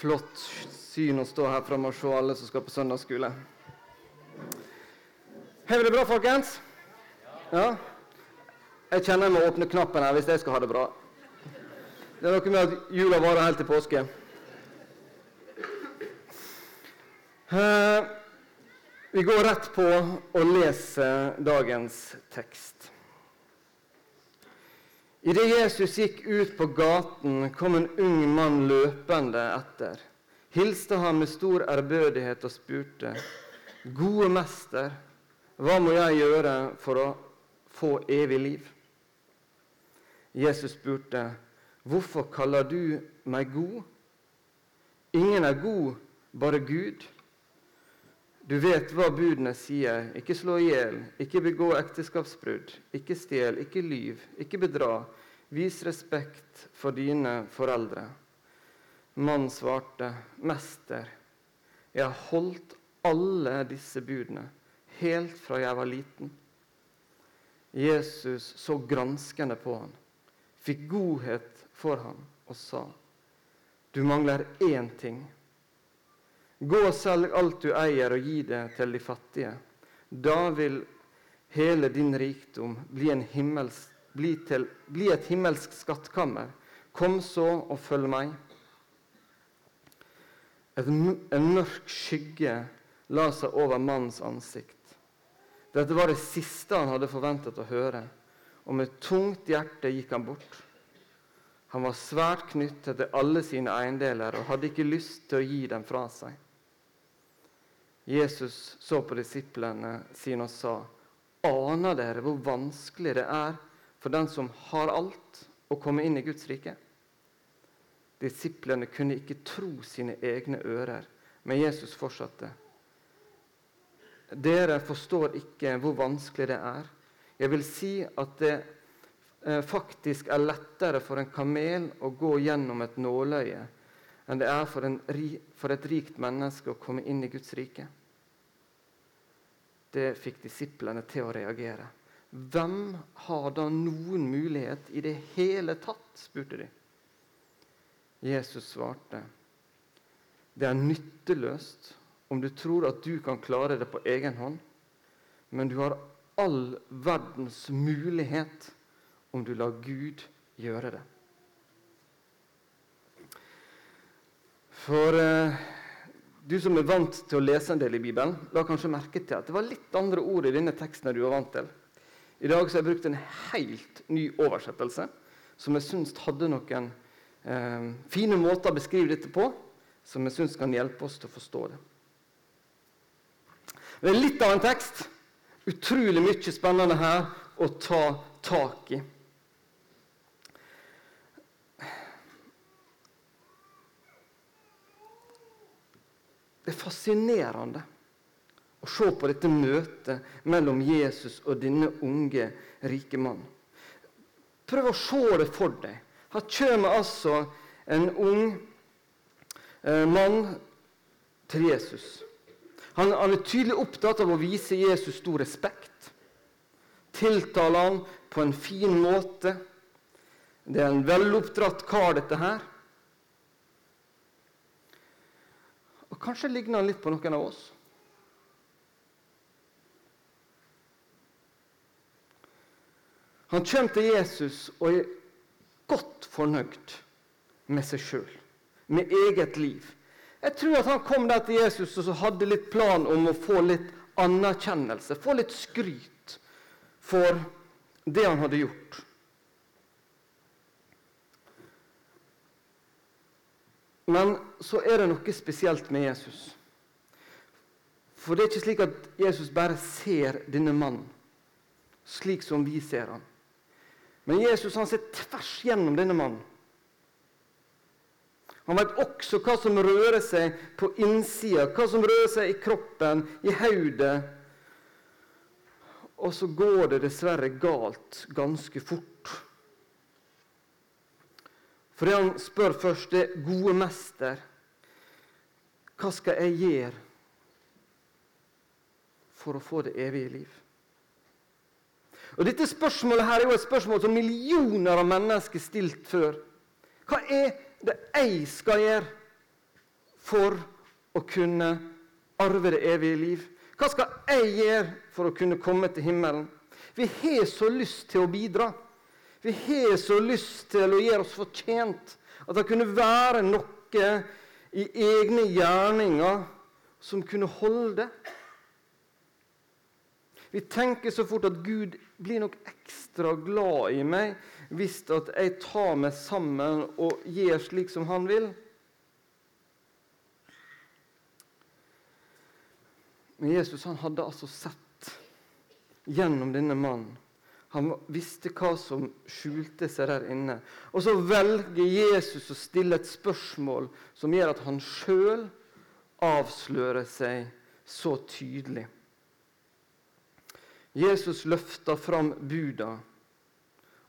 flott syn å stå her framme og se alle som skal på søndagsskole. Har vi det bra, folkens? Ja? Jeg kjenner jeg må åpne knappen her hvis jeg skal ha det bra. Det er noe med at jula varer helt til påske. Uh, vi går rett på å lese dagens tekst. Idet Jesus gikk ut på gaten, kom en ung mann løpende etter. Hilste ham med stor ærbødighet og spurte, 'Gode mester, hva må jeg gjøre for å få evig liv?' Jesus spurte, 'Hvorfor kaller du meg god?' Ingen er god, bare Gud. Du vet hva budene sier. Ikke slå i hjel, ikke begå ekteskapsbrudd, ikke stjel, ikke lyv, ikke bedra. Vis respekt for dine foreldre. Mannen svarte, Mester, jeg har holdt alle disse budene helt fra jeg var liten. Jesus så granskende på han, fikk godhet for ham og sa, Du mangler én ting. Gå og selg alt du eier, og gi det til de fattige. Da vil hele din rikdom bli, himmels, bli, til, bli et himmelsk skattkammer. Kom så og følg meg. Et, en mørk skygge la seg over mannens ansikt. Dette var det siste han hadde forventet å høre, og med tungt hjerte gikk han bort. Han var svært knyttet til alle sine eiendeler og hadde ikke lyst til å gi dem fra seg. Jesus så på disiplene sine og sa, Aner dere hvor vanskelig det er for den som har alt, å komme inn i Guds rike? Disiplene kunne ikke tro sine egne ører, men Jesus fortsatte. Dere forstår ikke hvor vanskelig det er. Jeg vil si at det eh, faktisk er lettere for en kamel å gå gjennom et nåløye enn det er for, en, for et rikt menneske å komme inn i Guds rike. Det fikk disiplene til å reagere. Hvem har da noen mulighet i det hele tatt? spurte de. Jesus svarte, det er nytteløst om du tror at du kan klare det på egen hånd, men du har all verdens mulighet om du lar Gud gjøre det. For eh, du som er vant til å lese en del i Bibelen, la kanskje merke til at det var litt andre ord i denne teksten enn du var vant til. I dag har jeg brukt en helt ny oversettelse som jeg syns hadde noen eh, fine måter å beskrive dette på, som jeg syns kan hjelpe oss til å forstå det. Det er litt av en tekst. Utrolig mye spennende her å ta tak i. Det er fascinerende å se på dette møtet mellom Jesus og denne unge, rike mannen. Prøv å se det for deg. Her kommer altså en ung eh, mann til Jesus. Han, han, er tydelig opptatt av å vise Jesus stor respekt. Tiltaler han på en fin måte. Det er en veloppdratt kar, dette her. Kanskje ligner han litt på noen av oss. Han kommer til Jesus og er godt fornøyd med seg sjøl, med eget liv. Jeg tror at han kom der til Jesus og hadde litt plan om å få litt anerkjennelse, få litt skryt for det han hadde gjort. Men så er det noe spesielt med Jesus. For det er ikke slik at Jesus bare ser denne mannen slik som vi ser han. Men Jesus han ser tvers gjennom denne mannen. Han vet også hva som rører seg på innsida, hva som rører seg i kroppen, i hodet. Og så går det dessverre galt ganske fort. For han spør først, det 'Gode mester, hva skal jeg gjøre for å få det evige liv?' Og Dette spørsmålet her er jo et spørsmål som millioner av mennesker stilt før. Hva er det jeg skal gjøre for å kunne arve det evige liv? Hva skal jeg gjøre for å kunne komme til himmelen? Vi har så lyst til å bidra. Vi har så lyst til å gjøre oss fortjent. At det kunne være noe i egne gjerninger som kunne holde. Vi tenker så fort at Gud blir nok ekstra glad i meg hvis at jeg tar meg sammen og gjør slik som han vil. Men Jesus han hadde altså sett gjennom denne mannen. Han visste hva som skjulte seg der inne. Og så velger Jesus å stille et spørsmål som gjør at han sjøl avslører seg så tydelig. Jesus løfter fram buda,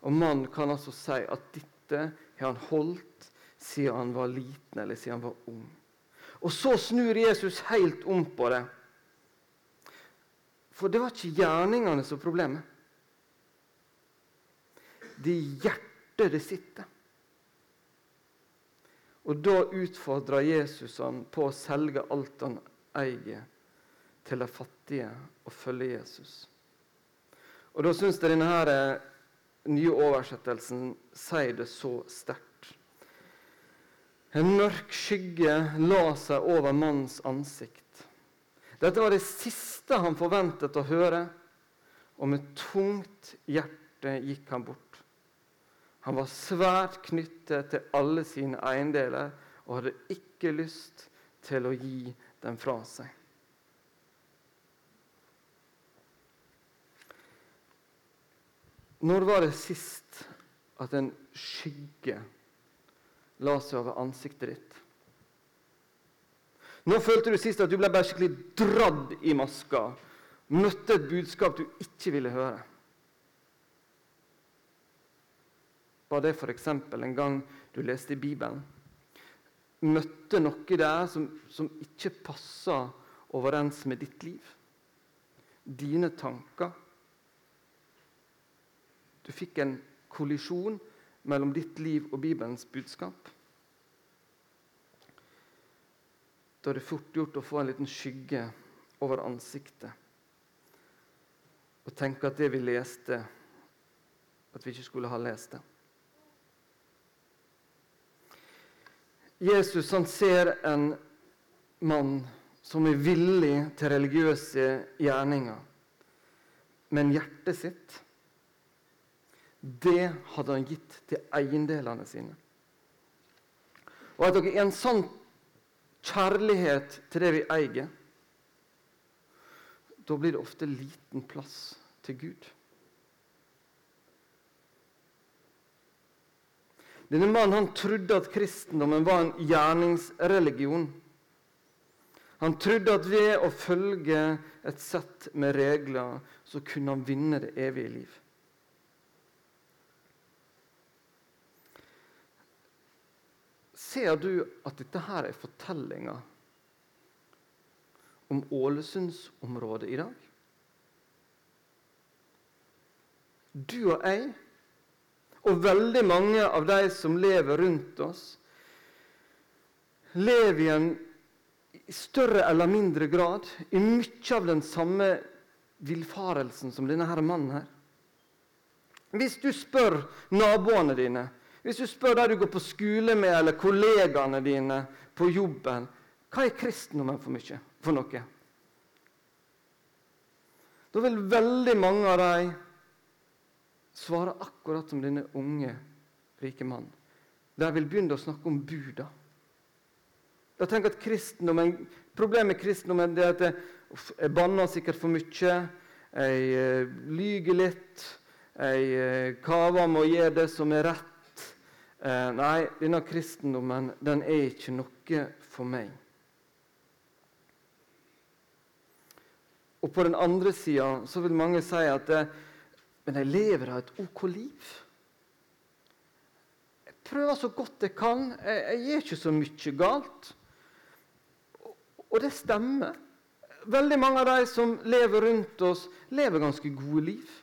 og mannen kan altså si at dette har han holdt siden han var liten eller siden han var ung. Og så snur Jesus helt om på det. For det var ikke gjerningene som var problemet. Er hjertet det sitter. Og da utfordrer Jesus han på å selge alt han eier, til de fattige og følge Jesus. Og da syns jeg denne her eh, nye oversettelsen sier det så sterkt. En mørk skygge la seg over mannens ansikt. Dette var det siste han forventet å høre, og med tungt hjerte gikk han bort. Han var svært knyttet til alle sine eiendeler og hadde ikke lyst til å gi dem fra seg. Når var det sist at en skygge la seg over ansiktet ditt? Nå følte du sist at du ble skikkelig dradd i maska. Møtte et budskap du ikke ville høre. Var det f.eks. en gang du leste i Bibelen? Møtte noe der som, som ikke passa overens med ditt liv? Dine tanker? Du fikk en kollisjon mellom ditt liv og Bibelens budskap? Da er det fort gjort å få en liten skygge over ansiktet og tenke at det vi leste, at vi ikke skulle ha lest det. Jesus han ser en mann som er villig til religiøse gjerninger. Men hjertet sitt, det hadde han gitt til eiendelene sine. Og at dere er en sånn kjærlighet til det vi eier, da blir det ofte liten plass til Gud. Denne mannen han trodde at kristendommen var en gjerningsreligion. Han trodde at ved å følge et sett med regler, så kunne han vinne det evige liv. Ser du at dette her er fortellinga om Ålesundsområdet i dag? Du og jeg, og veldig mange av de som lever rundt oss, lever i en større eller mindre grad i mye av den samme villfarelsen som denne her mannen her. Hvis du spør naboene dine hvis du spør de du går på skole med, eller kollegaene dine på jobben hva er kristendommen for, mye, for noe? Da vil veldig mange av dem svare akkurat som denne unge, rike mannen. De vil begynne å snakke om buda. De tenker at kristendommen, Problemet med kristendommen er at jeg banner sikkert for mye, jeg uh, lyger litt, jeg uh, kaver med å gjøre det som er rett. Eh, nei, denne kristendommen den er ikke noe for meg. Og på den andre sida vil mange si at eh, men jeg lever av et ok liv. Jeg prøver så godt jeg kan. Jeg, jeg gjør ikke så mye galt. Og, og det stemmer. Veldig mange av de som lever rundt oss, lever ganske gode liv.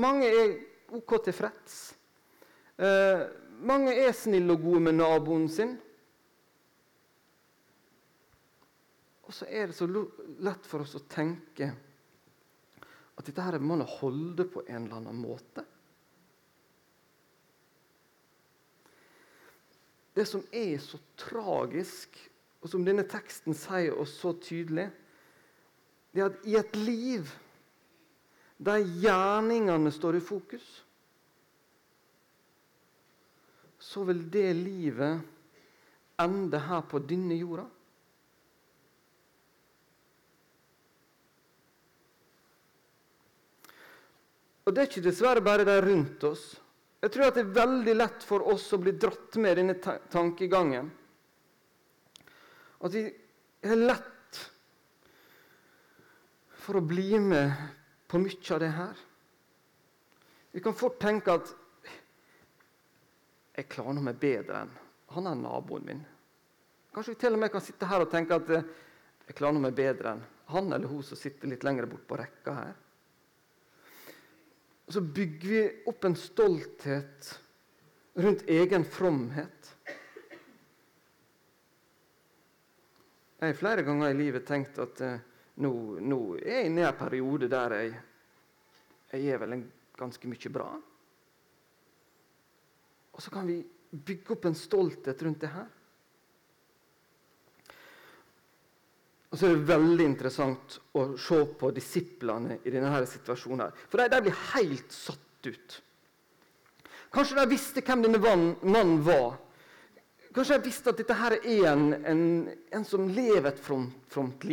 Mange er ok tilfreds. Eh, mange er snille og gode med naboen sin. Og så er det så lett for oss å tenke at dette her må man holde på en eller annen måte. Det som er så tragisk, og som denne teksten sier oss så tydelig, det er at i et liv der gjerningene står i fokus, så vil det livet ende her på denne jorda. Og det er ikke dessverre bare de rundt oss. Jeg tror at det er veldig lett for oss å bli dratt med denne tankegangen. At vi har lett for å bli med på mye av det her. Vi kan fort tenke at jeg klarer meg bedre enn han er naboen min. Kanskje vi til og med kan sitte her og tenke at jeg klarer meg bedre enn han eller hun som sitter litt lenger bort på rekka her. Og så bygger vi opp en stolthet rundt egen fromhet. Jeg har flere ganger i livet tenkt at uh, nå, nå, er jeg inne i en periode der jeg, jeg er vel en ganske mye bra. Og så kan vi bygge opp en stolthet rundt det her. Og så er det veldig interessant å se på disiplene i denne situasjonen. her. For de, de blir helt satt ut. Kanskje de visste hvem denne mannen var. Kanskje de visste at dette her er en, en, en som lever et fromt, fromt.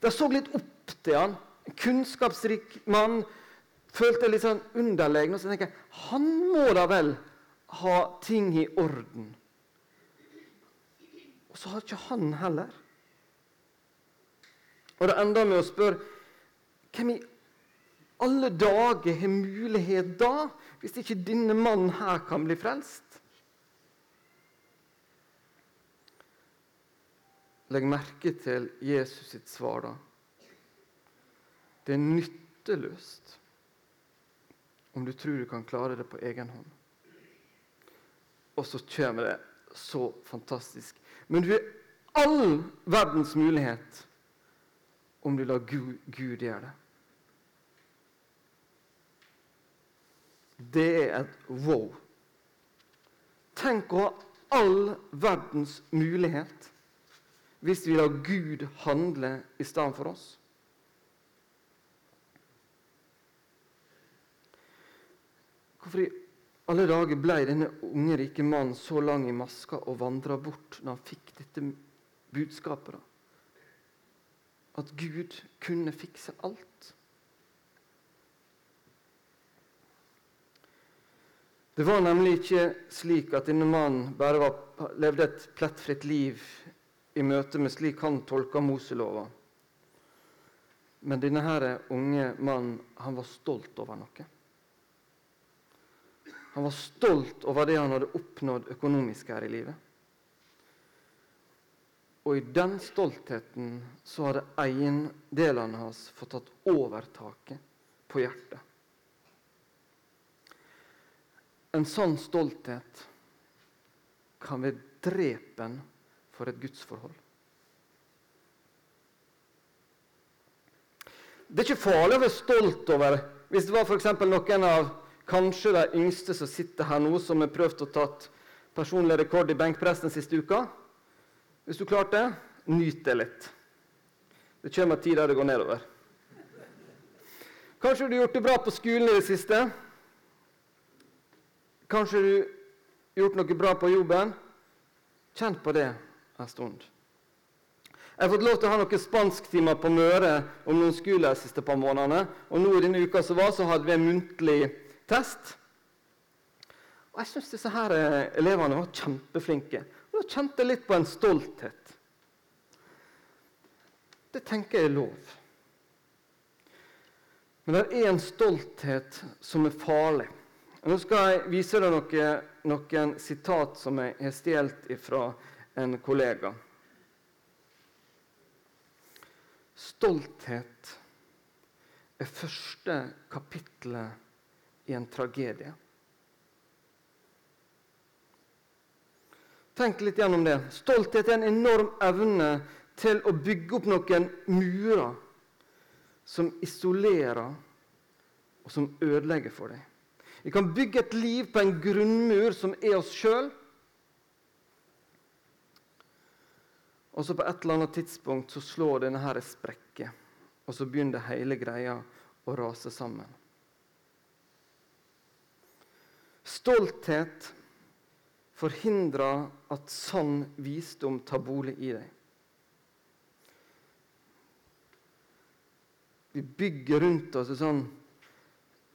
De så litt opp til han. En kunnskapsrik mann. Følte litt sånn underlegen. Og så tenker jeg han må da vel ha ting i orden. Og så har ikke han heller. Og det ender med å spørre hvem i alle dager har mulighet da, hvis ikke denne mannen her kan bli frelst? Legg merke til Jesus sitt svar, da. Det er nytteløst om du tror du kan klare det på egen hånd. Og så kommer det så fantastisk. Men du har all verdens mulighet om du lar Gud, Gud gjøre det. Det er et wow. Tenk å ha all verdens mulighet hvis vi lar Gud handle i stedet for oss. Hvorfor i alle dager ble denne unge, rike mannen så lang i maska og vandra bort når han fikk dette budskapet? da? At Gud kunne fikse alt. Det var nemlig ikke slik at denne mannen bare var, levde et plettfritt liv i møte med slik han tolka Moselova. Men denne her unge mannen han var stolt over noe. Han var stolt over det han hadde oppnådd økonomisk her i livet. Og i den stoltheten så hadde eiendelene hans fått tatt overtaket på hjertet. En sånn stolthet kan være drepen for et gudsforhold. Det er ikke farlig å være stolt over hvis det var for noen av kanskje de yngste som sitter her nå, som har prøvd å tatt personlig rekord i benkpress den siste uka. Hvis du klarte det, nyt det litt. Det kommer en tid der det går nedover. Kanskje du har gjort det bra på skolen i det siste. Kanskje du har gjort noe bra på jobben. Kjenn på det en stund. Jeg har fått lov til å ha noen spansktimer på Møre om noen skoler de siste par månedene. Og nå i denne uka som var, så hadde vi en muntlig test. Og jeg syns disse her eh, elevene var kjempeflinke. Da kjente jeg litt på en stolthet. Det tenker jeg er lov. Men det er en stolthet som er farlig. Nå skal jeg vise deg noen, noen sitat som jeg har stjålet fra en kollega. Stolthet er første kapittelet i en tragedie. Tenk litt gjennom det. Stolthet er en enorm evne til å bygge opp noen murer som isolerer, og som ødelegger for deg. Vi kan bygge et liv på en grunnmur som er oss sjøl. Og så på et eller annet tidspunkt så slår denne her sprekke, og så begynner hele greia å rase sammen. Stolthet forhindrer at sann visdom tar bolig i deg. Vi bygger rundt oss en sånn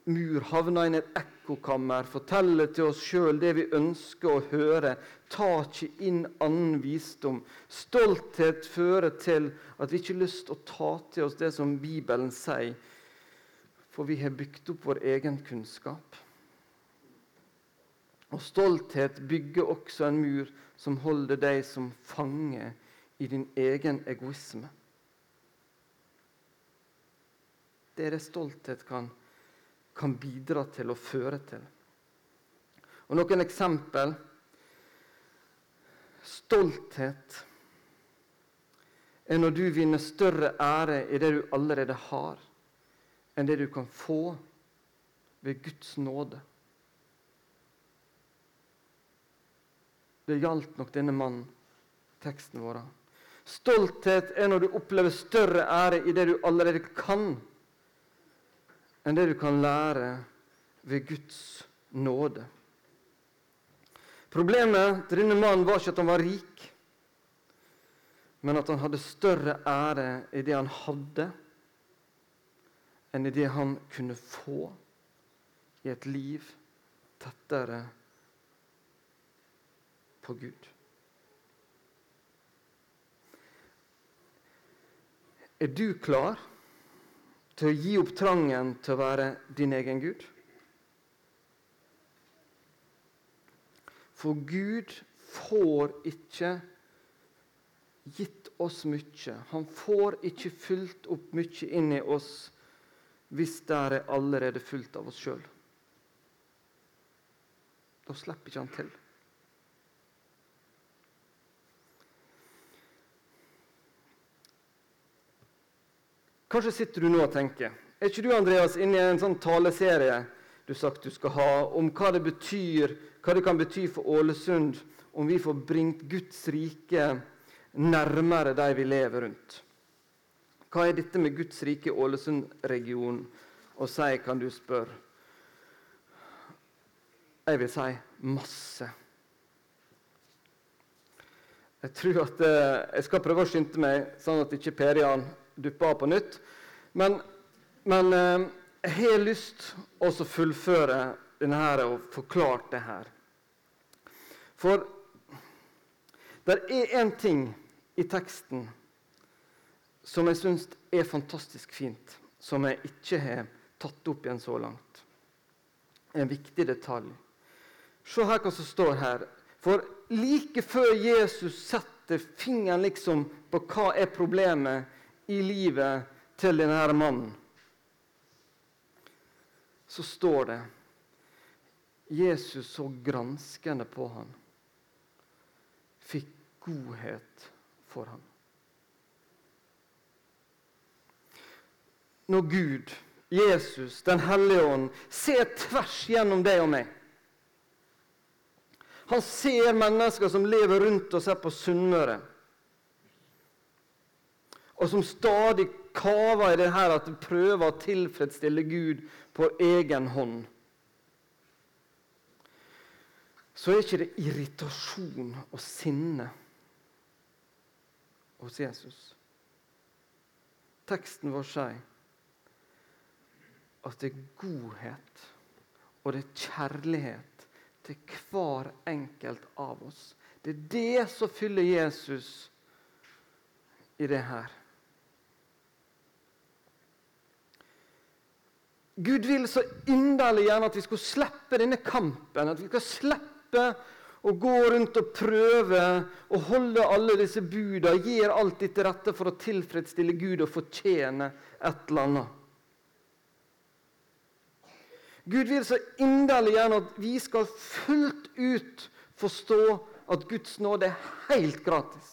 mur, havner inn i et ekkokammer, forteller til oss sjøl det vi ønsker å høre. Ta ikke inn annen visdom. Stolthet fører til at vi ikke har lyst til å ta til oss det som Bibelen sier, for vi har bygd opp vår egen kunnskap. Og stolthet bygger også en mur som holder deg som fange i din egen egoisme. Det er det stolthet kan, kan bidra til og føre til. Og Noen eksempel. Stolthet er når du vinner større ære i det du allerede har, enn det du kan få ved Guds nåde. Det gjaldt nok denne mannen, teksten vår. Stolthet er når du opplever større ære i det du allerede kan, enn det du kan lære ved Guds nåde. Problemet til denne mannen var ikke at han var rik, men at han hadde større ære i det han hadde, enn i det han kunne få i et liv tettere på Gud. Er du klar til å gi opp trangen til å være din egen Gud? For Gud får ikke gitt oss mye. Han får ikke fylt opp mye inn i oss hvis det er allerede fullt av oss sjøl. Da slipper ikke han til. Kanskje sitter du nå og tenker Er ikke du Andreas, inne i en sånn taleserie du sagt du skal ha, om hva det betyr, hva det kan bety for Ålesund om vi får bringt Guds rike nærmere de vi lever rundt? Hva er dette med Guds rike i Ålesund-regionen å si, kan du spørre? Jeg vil si masse. Jeg tror at eh, jeg skal prøve å skynde meg, sånn at ikke Per Jan dupper av på nytt. Men, men eh, jeg har lyst til å fullføre denne og forklare det her. For det er én ting i teksten som jeg syns er fantastisk fint, som jeg ikke har tatt opp igjen så langt. En viktig detalj. Se her hva som står her. For like før Jesus setter fingeren liksom på hva er problemet i livet til denne mannen, så står det Jesus så granskende på ham, fikk godhet for ham. Når Gud, Jesus, Den hellige ånd, ser tvers gjennom deg og meg Han ser mennesker som lever rundt oss her på Sunnmøre og som stadig kaver i det her at du prøver å tilfredsstille Gud på egen hånd, så er ikke det irritasjon og sinne hos Jesus. Teksten vår sier at det er godhet og det er kjærlighet til hver enkelt av oss. Det er det som fyller Jesus i det her. Gud vil så inderlig gjerne at vi skulle slippe denne kampen. At vi skal slippe å gå rundt og prøve å holde alle disse buda, gjøre alt dette rette for å tilfredsstille Gud og fortjene et eller annet. Gud vil så inderlig gjerne at vi skal fullt ut forstå at Guds nåde er helt gratis.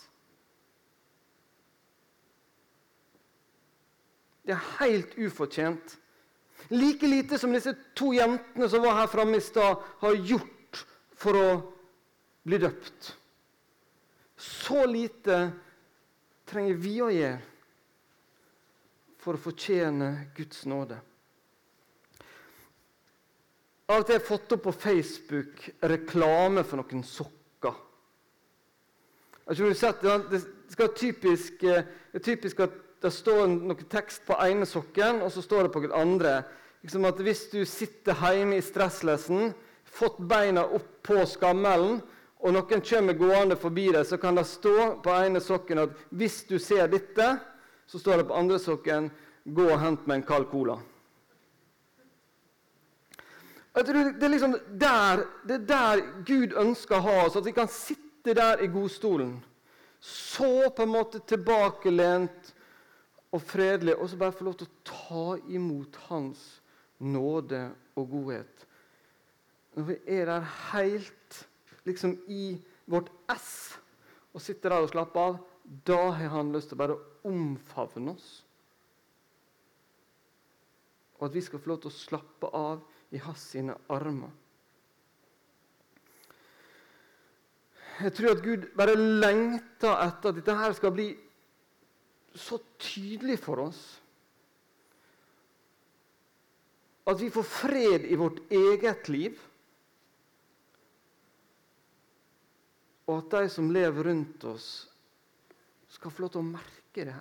Det er helt ufortjent. Like lite som disse to jentene som var her framme i stad, har gjort for å bli døpt. Så lite trenger vi å gjøre for å fortjene Guds nåde. Av og til har jeg fått opp på Facebook reklame for noen sokker. Jeg tror du sett Det skal typisk, eh, er typisk at det står noe tekst på ene sokken, og så står det på den andre. Liksom at Hvis du sitter hjemme i stresslessen, fått beina opp på skammelen, og noen kommer gående forbi deg, så kan det stå på ene sokken at 'hvis du ser dette', så står det på andre sokken 'gå og hent meg en kald cola'. Det er liksom der, det er der Gud ønsker å ha oss, at vi kan sitte der i godstolen. Så på en måte tilbakelent og fredelig, og så bare få lov til å ta imot Hans nåde og godhet. Når vi er der helt liksom i vårt ess og sitter der og slapper av, da har han lyst til å bare omfavne oss. Og at vi skal få lov til å slappe av i hans sine armer. Jeg tror at Gud bare lengter etter at dette her skal bli så tydelig for oss. At vi får fred i vårt eget liv. Og at de som lever rundt oss, skal få lov til å merke det.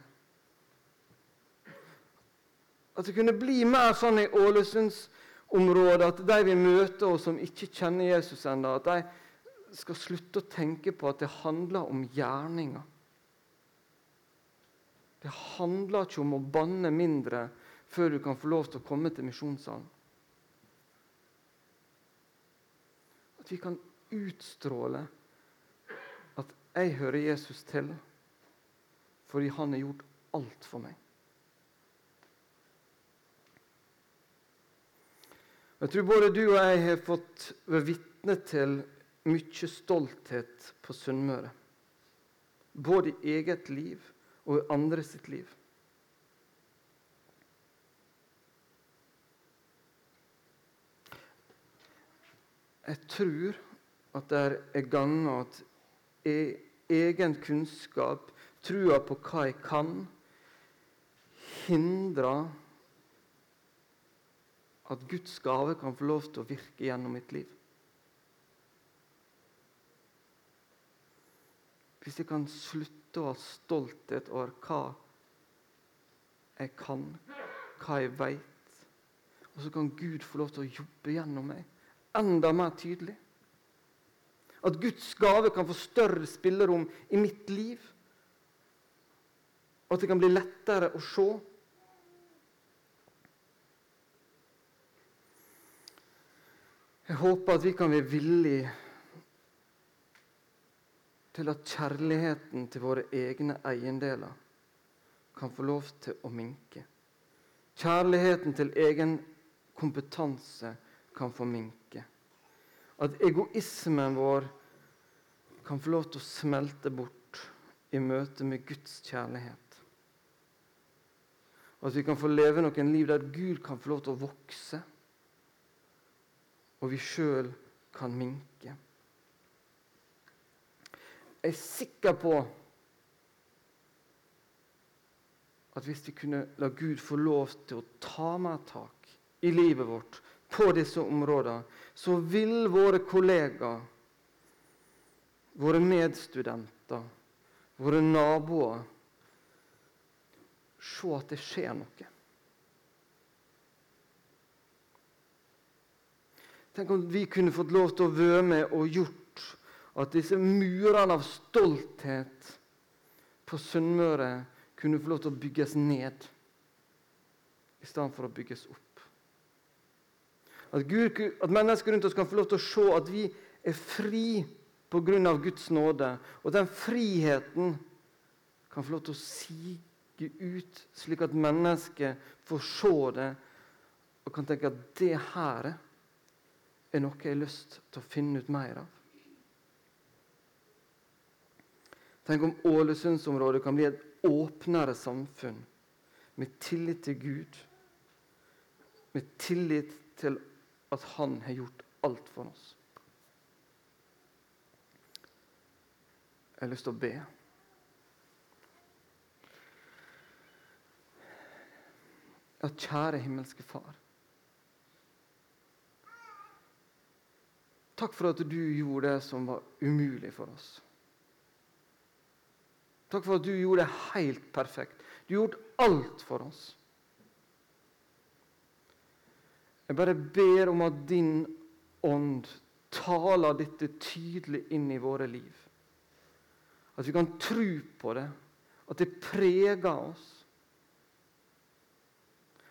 At det kunne bli mer sånn i Ålesundsområdet at de vi møter og som ikke kjenner Jesus ennå, at de skal slutte å tenke på at det handler om gjerninger. Det handler ikke om å banne mindre før du kan få lov til å komme til misjonssalen. At vi kan utstråle at 'jeg hører Jesus til' fordi han har gjort alt for meg. Jeg tror både du og jeg har fått være vitne til mye stolthet på Sunnmøre. Både i eget liv og i andre sitt liv. Jeg tror at det er ganger at egen kunnskap, trua på hva jeg kan, hindrer at Guds gave kan få lov til å virke gjennom mitt liv. Hvis jeg kan slutte å ha stolthet over hva jeg kan, hva jeg veit, og så kan Gud få lov til å jobbe gjennom meg enda mer tydelig. At Guds gave kan få større spillerom i mitt liv. At det kan bli lettere å se Jeg håper at vi kan være villige til at kjærligheten til våre egne eiendeler kan få lov til å minke. Kjærligheten til egen kompetanse kan få minke. At egoismen vår kan få lov til å smelte bort i møte med Guds kjærlighet. Og at vi kan få leve noen liv der Gud kan få lov til å vokse og vi sjøl kan minke. Jeg er sikker på at hvis vi kunne la Gud få lov til å ta mer tak i livet vårt på disse områdene, så vil våre kollegaer, våre medstudenter, våre naboer se at det skjer noe. Tenk om vi kunne fått lov til å være med og gjort at disse murene av stolthet på Sunnmøre kunne få lov til å bygges ned i stedet for å bygges opp. At, Gud, at mennesker rundt oss kan få lov til å se at vi er fri pga. Guds nåde. Og den friheten kan få lov til å sige ut, slik at mennesker får se det og kan tenke at det her er er noe jeg har lyst til å finne ut mer av. Tenk om Ålesundsområdet kan bli et åpnere samfunn med tillit til Gud, med tillit til at Han har gjort alt for oss. Jeg har lyst til å be. Ja, kjære himmelske Far. Takk for at du gjorde det som var umulig for oss. Takk for at du gjorde det helt perfekt. Du gjorde alt for oss. Jeg bare ber om at din ånd taler dette tydelig inn i våre liv. At vi kan tro på det, at det preger oss.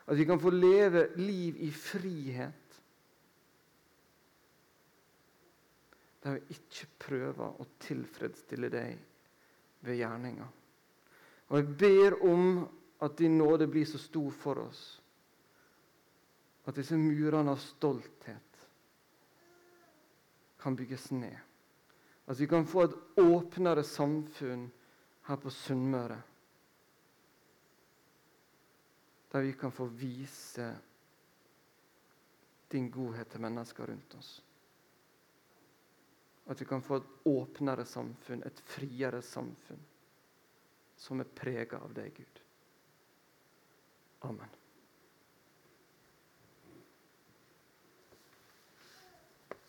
At vi kan få leve liv i frihet. Der vi ikke prøver å tilfredsstille deg ved gjerninga. Og jeg ber om at din nåde blir så stor for oss at disse murene av stolthet kan bygges ned. At vi kan få et åpnere samfunn her på Sunnmøre. Der vi kan få vise din godhet til mennesker rundt oss. At vi kan få et åpnere samfunn, et friere samfunn, som er prega av deg, Gud. Amen.